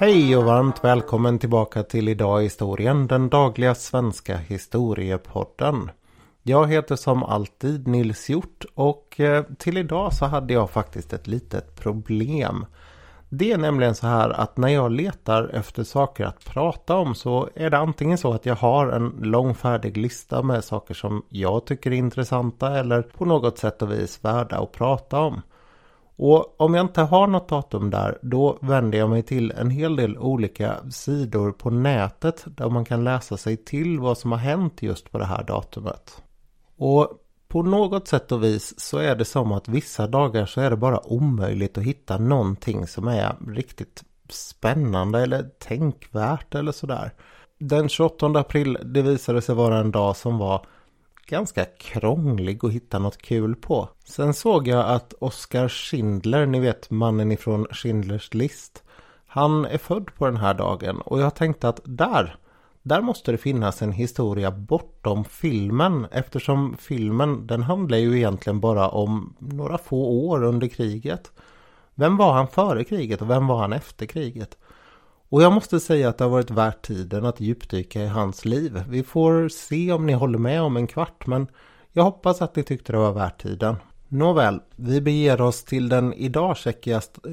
Hej och varmt välkommen tillbaka till Idag i historien, den dagliga svenska historiepodden. Jag heter som alltid Nils Hjort och eh, till idag så hade jag faktiskt ett litet problem. Det är nämligen så här att när jag letar efter saker att prata om så är det antingen så att jag har en lång färdig lista med saker som jag tycker är intressanta eller på något sätt och vis värda att prata om. Och om jag inte har något datum där då vänder jag mig till en hel del olika sidor på nätet där man kan läsa sig till vad som har hänt just på det här datumet. Och på något sätt och vis så är det som att vissa dagar så är det bara omöjligt att hitta någonting som är riktigt spännande eller tänkvärt eller sådär. Den 28 april det visade sig vara en dag som var ganska krånglig att hitta något kul på. Sen såg jag att Oskar Schindler, ni vet mannen ifrån Schindlers list. Han är född på den här dagen och jag tänkte att där, där måste det finnas en historia bortom filmen eftersom filmen den handlar ju egentligen bara om några få år under kriget. Vem var han före kriget och vem var han efter kriget? Och jag måste säga att det har varit värt tiden att djupdyka i hans liv. Vi får se om ni håller med om en kvart men jag hoppas att ni tyckte det var värt tiden. Nåväl, vi beger oss till den idag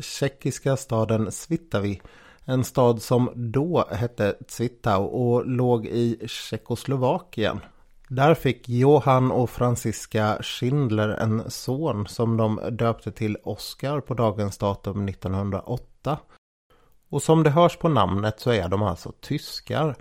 tjeckiska staden Svitavi. En stad som då hette Zwittau och låg i Tjeckoslovakien. Där fick Johan och Franziska Schindler en son som de döpte till Oscar på dagens datum 1908. Och som det hörs på namnet så är de alltså tyskar.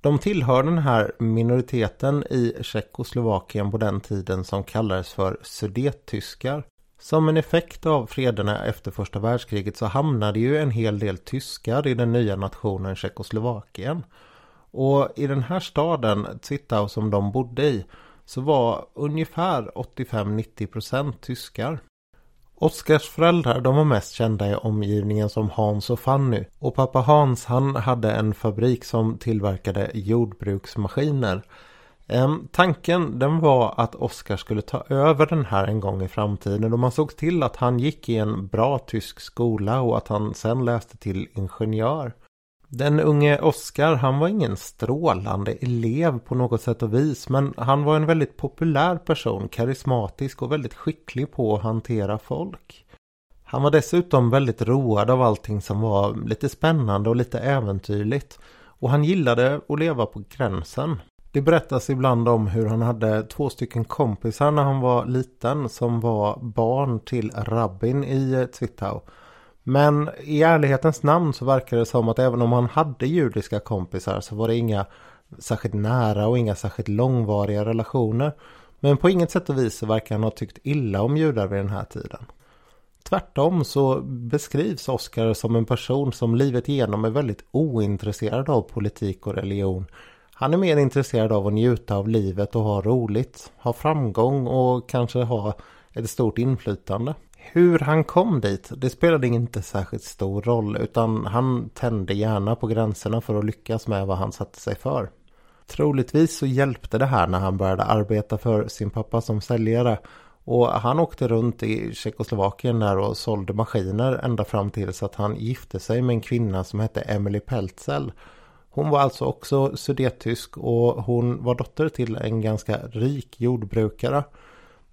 De tillhör den här minoriteten i Tjeckoslovakien på den tiden som kallades för sudettyskar. Som en effekt av frederna efter första världskriget så hamnade ju en hel del tyskar i den nya nationen Tjeckoslovakien. Och i den här staden, Zittau som de bodde i, så var ungefär 85-90% tyskar. Oskars föräldrar de var mest kända i omgivningen som Hans och Fanny. Och pappa Hans han hade en fabrik som tillverkade jordbruksmaskiner. Ehm, tanken den var att Oskar skulle ta över den här en gång i framtiden och man såg till att han gick i en bra tysk skola och att han sen läste till ingenjör. Den unge Oskar, han var ingen strålande elev på något sätt och vis men han var en väldigt populär person, karismatisk och väldigt skicklig på att hantera folk. Han var dessutom väldigt road av allting som var lite spännande och lite äventyrligt. Och han gillade att leva på gränsen. Det berättas ibland om hur han hade två stycken kompisar när han var liten som var barn till rabbin i Zwittau. Men i ärlighetens namn så verkar det som att även om han hade judiska kompisar så var det inga särskilt nära och inga särskilt långvariga relationer. Men på inget sätt och vis så verkar han ha tyckt illa om judar vid den här tiden. Tvärtom så beskrivs Oscar som en person som livet igenom är väldigt ointresserad av politik och religion. Han är mer intresserad av att njuta av livet och ha roligt, ha framgång och kanske ha ett stort inflytande. Hur han kom dit, det spelade inte särskilt stor roll utan han tände gärna på gränserna för att lyckas med vad han satte sig för. Troligtvis så hjälpte det här när han började arbeta för sin pappa som säljare och han åkte runt i Tjeckoslovakien där och sålde maskiner ända fram tills att han gifte sig med en kvinna som hette Emily Peltzel. Hon var alltså också sudettysk och hon var dotter till en ganska rik jordbrukare.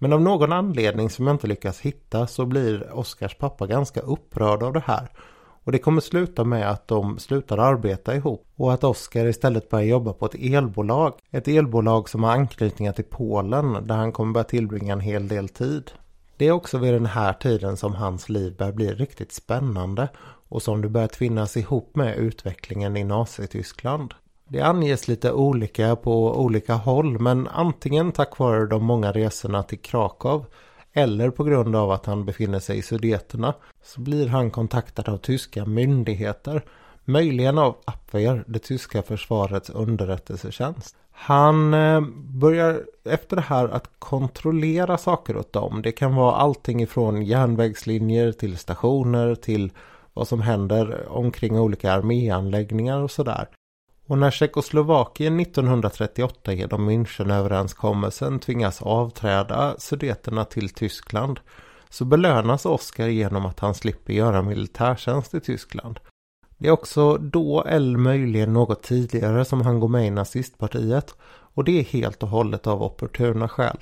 Men av någon anledning som jag inte lyckas hitta så blir Oskars pappa ganska upprörd av det här. Och det kommer sluta med att de slutar arbeta ihop och att Oskar istället börjar jobba på ett elbolag. Ett elbolag som har anknytningar till Polen där han kommer börja tillbringa en hel del tid. Det är också vid den här tiden som hans liv börjar bli riktigt spännande och som det börjar tvinnas ihop med utvecklingen i Nazityskland. Det anges lite olika på olika håll men antingen tack vare de många resorna till Krakow eller på grund av att han befinner sig i Sudeterna så blir han kontaktad av tyska myndigheter. Möjligen av Abwehr, det tyska försvarets underrättelsetjänst. Han eh, börjar efter det här att kontrollera saker åt dem. Det kan vara allting ifrån järnvägslinjer till stationer till vad som händer omkring olika arméanläggningar och sådär. Och när Tjeckoslovakien 1938 genom Münchenöverenskommelsen tvingas avträda sudeterna till Tyskland så belönas Oskar genom att han slipper göra militärtjänst i Tyskland. Det är också då eller möjligen något tidigare som han går med i nazistpartiet och det är helt och hållet av opportuna skäl.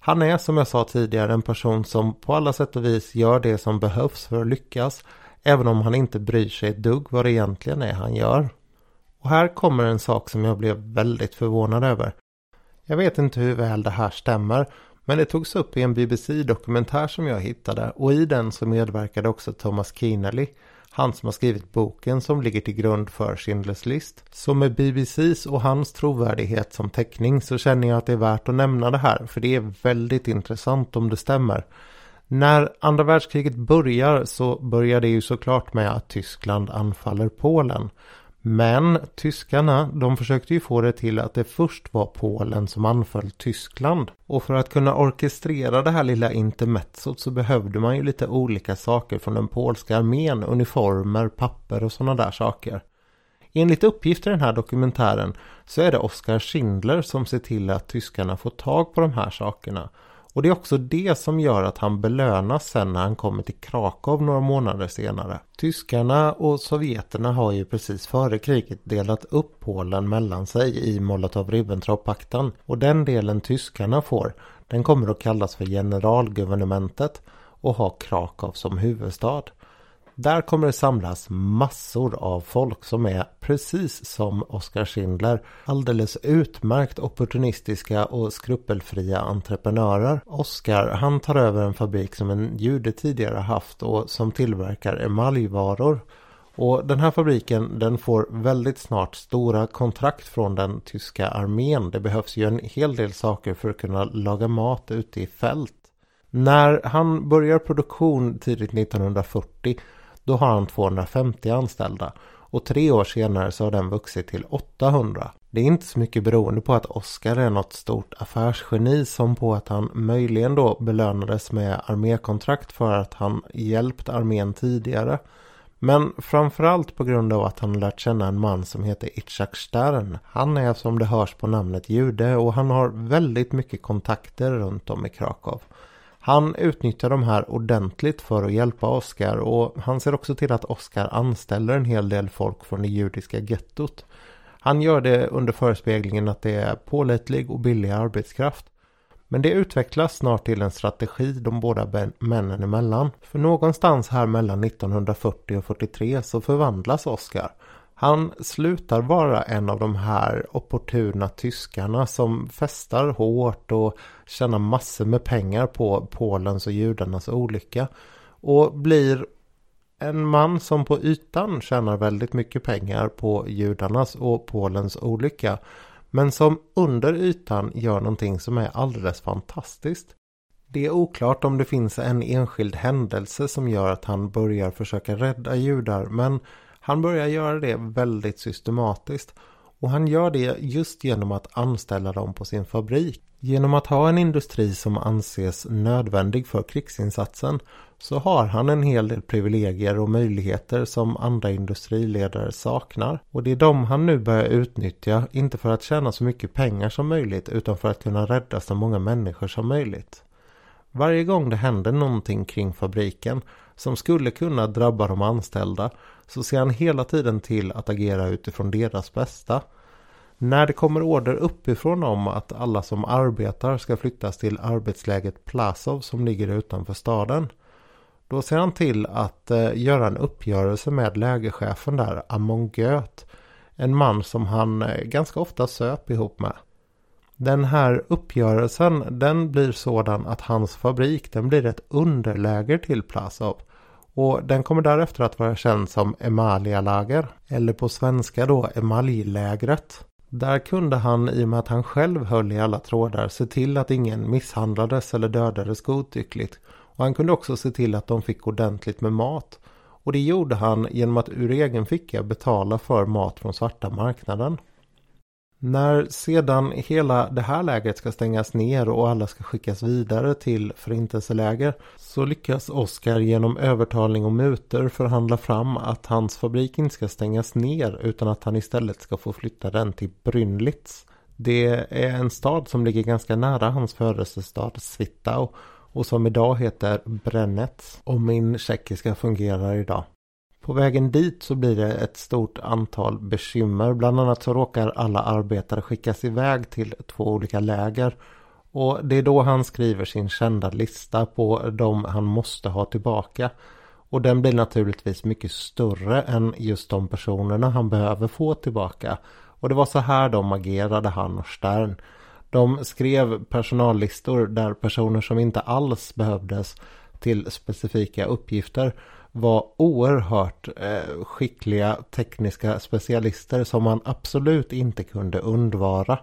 Han är som jag sa tidigare en person som på alla sätt och vis gör det som behövs för att lyckas även om han inte bryr sig ett dugg vad det egentligen är han gör. Och här kommer en sak som jag blev väldigt förvånad över. Jag vet inte hur väl det här stämmer men det togs upp i en BBC-dokumentär som jag hittade och i den så medverkade också Thomas Keanelly han som har skrivit boken som ligger till grund för Schindler's list. Så med BBCs och hans trovärdighet som teckning så känner jag att det är värt att nämna det här för det är väldigt intressant om det stämmer. När andra världskriget börjar så börjar det ju såklart med att Tyskland anfaller Polen. Men tyskarna de försökte ju få det till att det först var Polen som anföll Tyskland. Och för att kunna orkestrera det här lilla intermezzot så behövde man ju lite olika saker från den polska armén. Uniformer, papper och sådana där saker. Enligt uppgift i den här dokumentären så är det Oskar Schindler som ser till att tyskarna får tag på de här sakerna. Och det är också det som gör att han belönas sen när han kommer till Krakow några månader senare. Tyskarna och sovjeterna har ju precis före kriget delat upp Polen mellan sig i Molotov-Ribbentrop-pakten. Och den delen tyskarna får, den kommer att kallas för generalguvernementet och ha Krakow som huvudstad. Där kommer det samlas massor av folk som är precis som Oskar Schindler alldeles utmärkt opportunistiska och skrupelfria entreprenörer. Oskar han tar över en fabrik som en jude tidigare haft och som tillverkar emaljvaror. Och den här fabriken den får väldigt snart stora kontrakt från den tyska armén. Det behövs ju en hel del saker för att kunna laga mat ute i fält. När han börjar produktion tidigt 1940 då har han 250 anställda och tre år senare så har den vuxit till 800. Det är inte så mycket beroende på att Oscar är något stort affärsgeni som på att han möjligen då belönades med armékontrakt för att han hjälpt armén tidigare. Men framförallt på grund av att han lärt känna en man som heter Itzhak Stern. Han är som det hörs på namnet jude och han har väldigt mycket kontakter runt om i Krakow. Han utnyttjar de här ordentligt för att hjälpa Oscar och han ser också till att Oscar anställer en hel del folk från det judiska gettot. Han gör det under förespeglingen att det är pålitlig och billig arbetskraft. Men det utvecklas snart till en strategi de båda männen emellan. För någonstans här mellan 1940 och 43 så förvandlas Oscar. Han slutar vara en av de här opportuna tyskarna som festar hårt och tjänar massor med pengar på Polens och judarnas olycka. Och blir en man som på ytan tjänar väldigt mycket pengar på judarnas och Polens olycka. Men som under ytan gör någonting som är alldeles fantastiskt. Det är oklart om det finns en enskild händelse som gör att han börjar försöka rädda judar men han börjar göra det väldigt systematiskt. Och han gör det just genom att anställa dem på sin fabrik. Genom att ha en industri som anses nödvändig för krigsinsatsen så har han en hel del privilegier och möjligheter som andra industriledare saknar. Och det är de han nu börjar utnyttja, inte för att tjäna så mycket pengar som möjligt utan för att kunna rädda så många människor som möjligt. Varje gång det händer någonting kring fabriken som skulle kunna drabba de anställda så ser han hela tiden till att agera utifrån deras bästa. När det kommer order uppifrån om att alla som arbetar ska flyttas till arbetsläget Plasov som ligger utanför staden. Då ser han till att eh, göra en uppgörelse med lägerchefen där, Amon Göt. En man som han eh, ganska ofta söp ihop med. Den här uppgörelsen den blir sådan att hans fabrik den blir ett underläger till Plasov. Och den kommer därefter att vara känd som Emalia-lager. Eller på svenska då emaljlägret. Där kunde han i och med att han själv höll i alla trådar se till att ingen misshandlades eller dödades godtyckligt. Och han kunde också se till att de fick ordentligt med mat. Och det gjorde han genom att ur egen ficka betala för mat från svarta marknaden. När sedan hela det här lägret ska stängas ner och alla ska skickas vidare till förintelseläger så lyckas Oskar genom övertalning och muter förhandla fram att hans fabrik inte ska stängas ner utan att han istället ska få flytta den till Brynlitz. Det är en stad som ligger ganska nära hans födelsestad Svitau och som idag heter Brennetz. Och min tjeckiska fungerar idag. På vägen dit så blir det ett stort antal bekymmer. Bland annat så råkar alla arbetare skickas iväg till två olika läger. Och det är då han skriver sin kända lista på de han måste ha tillbaka. Och den blir naturligtvis mycket större än just de personerna han behöver få tillbaka. Och det var så här de agerade, han och Stern. De skrev personallistor där personer som inte alls behövdes till specifika uppgifter var oerhört eh, skickliga tekniska specialister som han absolut inte kunde undvara.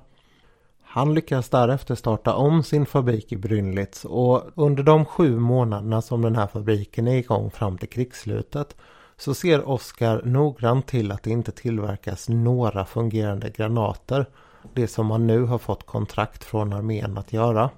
Han lyckas därefter starta om sin fabrik i Brynlitz och under de sju månaderna som den här fabriken är igång fram till krigsslutet så ser Oskar noggrant till att det inte tillverkas några fungerande granater. Det som man nu har fått kontrakt från armén att göra.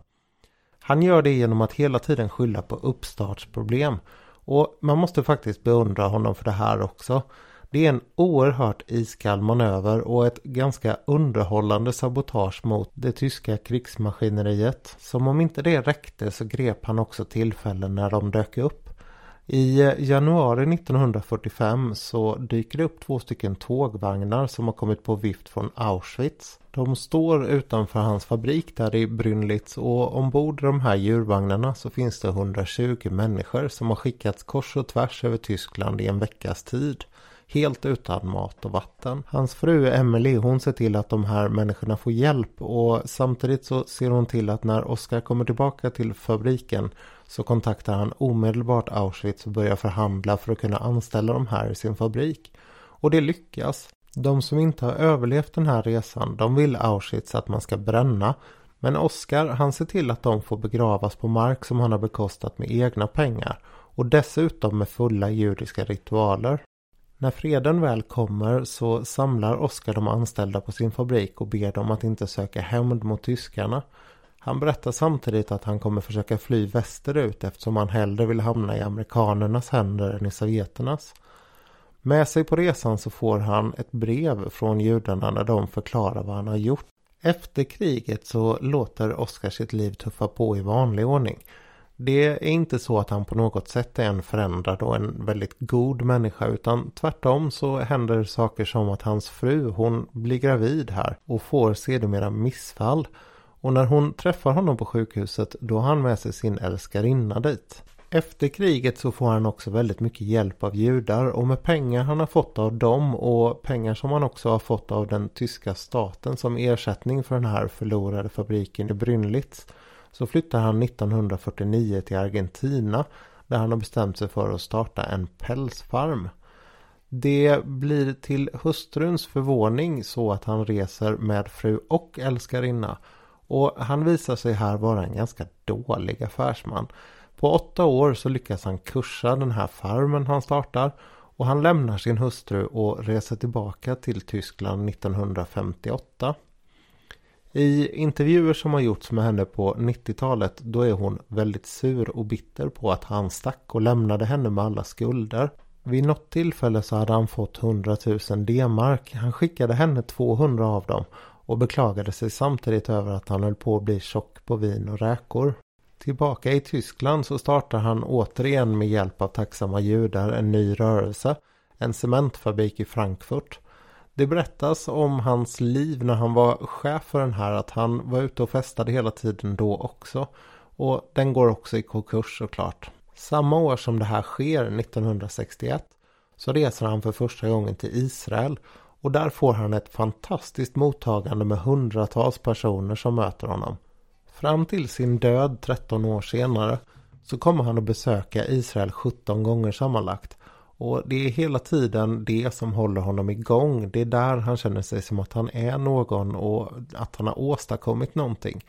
Han gör det genom att hela tiden skylla på uppstartsproblem. Och man måste faktiskt beundra honom för det här också. Det är en oerhört iskall manöver och ett ganska underhållande sabotage mot det tyska krigsmaskineriet. Som om inte det räckte så grep han också tillfällen när de dök upp. I januari 1945 så dyker det upp två stycken tågvagnar som har kommit på vift från Auschwitz. De står utanför hans fabrik där i Brynlitz och ombord de här djurvagnarna så finns det 120 människor som har skickats kors och tvärs över Tyskland i en veckas tid helt utan mat och vatten. Hans fru Emily hon ser till att de här människorna får hjälp och samtidigt så ser hon till att när Oskar kommer tillbaka till fabriken så kontaktar han omedelbart Auschwitz och börjar förhandla för att kunna anställa de här i sin fabrik. Och det lyckas. De som inte har överlevt den här resan de vill Auschwitz att man ska bränna. Men Oskar han ser till att de får begravas på mark som han har bekostat med egna pengar. Och dessutom med fulla judiska ritualer. När freden väl kommer så samlar Oskar de anställda på sin fabrik och ber dem att inte söka hämnd mot tyskarna. Han berättar samtidigt att han kommer försöka fly västerut eftersom han hellre vill hamna i amerikanernas händer än i sovjeternas. Med sig på resan så får han ett brev från judarna när de förklarar vad han har gjort. Efter kriget så låter Oskar sitt liv tuffa på i vanlig ordning. Det är inte så att han på något sätt är en förändrad och en väldigt god människa utan tvärtom så händer saker som att hans fru hon blir gravid här och får sedermera missfall. Och när hon träffar honom på sjukhuset då har han med sig sin älskarinna dit. Efter kriget så får han också väldigt mycket hjälp av judar och med pengar han har fått av dem och pengar som han också har fått av den tyska staten som ersättning för den här förlorade fabriken i Brynlitz så flyttar han 1949 till Argentina där han har bestämt sig för att starta en pälsfarm. Det blir till hustruns förvåning så att han reser med fru och älskarinna och han visar sig här vara en ganska dålig affärsman. På åtta år så lyckas han kursa den här farmen han startar och han lämnar sin hustru och reser tillbaka till Tyskland 1958. I intervjuer som har gjorts med henne på 90-talet då är hon väldigt sur och bitter på att han stack och lämnade henne med alla skulder. Vid något tillfälle så hade han fått 100 000 D-mark. Han skickade henne 200 av dem och beklagade sig samtidigt över att han höll på att bli tjock på vin och räkor. Tillbaka i Tyskland så startar han återigen med hjälp av tacksamma judar en ny rörelse. En cementfabrik i Frankfurt. Det berättas om hans liv när han var chef för den här att han var ute och festade hela tiden då också. Och den går också i konkurs såklart. Samma år som det här sker, 1961, så reser han för första gången till Israel och där får han ett fantastiskt mottagande med hundratals personer som möter honom. Fram till sin död 13 år senare så kommer han att besöka Israel 17 gånger sammanlagt. Och det är hela tiden det som håller honom igång. Det är där han känner sig som att han är någon och att han har åstadkommit någonting.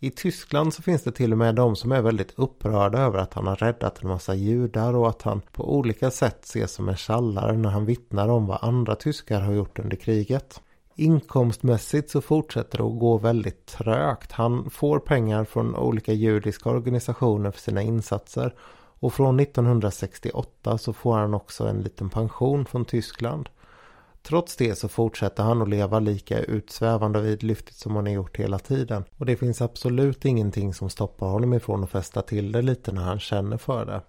I Tyskland så finns det till och med de som är väldigt upprörda över att han har räddat en massa judar och att han på olika sätt ses som en tjallare när han vittnar om vad andra tyskar har gjort under kriget. Inkomstmässigt så fortsätter det att gå väldigt trögt. Han får pengar från olika judiska organisationer för sina insatser och från 1968 så får han också en liten pension från Tyskland. Trots det så fortsätter han att leva lika utsvävande och vidlyftigt som han har gjort hela tiden. Och det finns absolut ingenting som stoppar honom ifrån att fästa till det lite när han känner för det.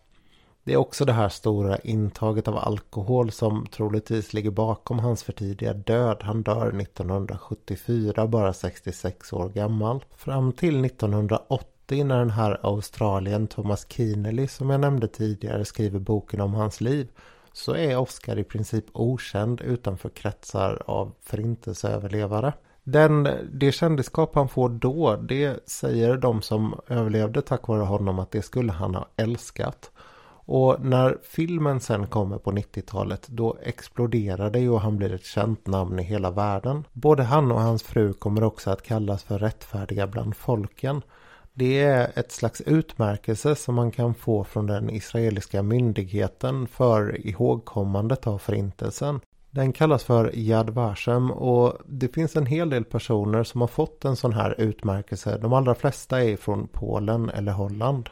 Det är också det här stora intaget av alkohol som troligtvis ligger bakom hans för tidiga död. Han dör 1974, bara 66 år gammal. Fram till 1980 när den här Australien Thomas Kinely, som jag nämnde tidigare skriver boken om hans liv så är Oscar i princip okänd utanför kretsar av förintelseöverlevare. Den, det kändisskap han får då, det säger de som överlevde tack vare honom att det skulle han ha älskat. Och när filmen sen kommer på 90-talet då exploderar det och han blir ett känt namn i hela världen. Både han och hans fru kommer också att kallas för rättfärdiga bland folken. Det är ett slags utmärkelse som man kan få från den israeliska myndigheten för ihågkommandet av förintelsen. Den kallas för Yad Vashem och det finns en hel del personer som har fått en sån här utmärkelse. De allra flesta är från Polen eller Holland.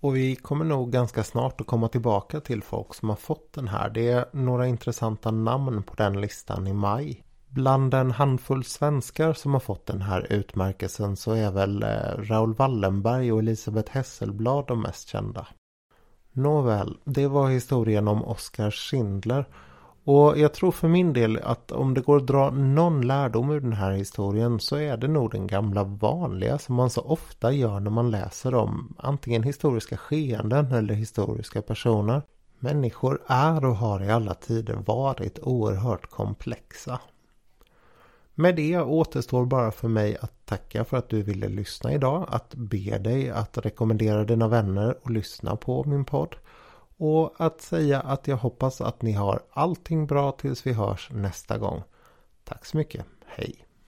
Och vi kommer nog ganska snart att komma tillbaka till folk som har fått den här. Det är några intressanta namn på den listan i maj. Bland en handfull svenskar som har fått den här utmärkelsen så är väl eh, Raoul Wallenberg och Elisabeth Hesselblad de mest kända. Nåväl, det var historien om Oskar Schindler. Och jag tror för min del att om det går att dra någon lärdom ur den här historien så är det nog den gamla vanliga som man så ofta gör när man läser om antingen historiska skeenden eller historiska personer. Människor är och har i alla tider varit oerhört komplexa. Med det återstår bara för mig att tacka för att du ville lyssna idag. Att be dig att rekommendera dina vänner och lyssna på min podd. Och att säga att jag hoppas att ni har allting bra tills vi hörs nästa gång. Tack så mycket. Hej!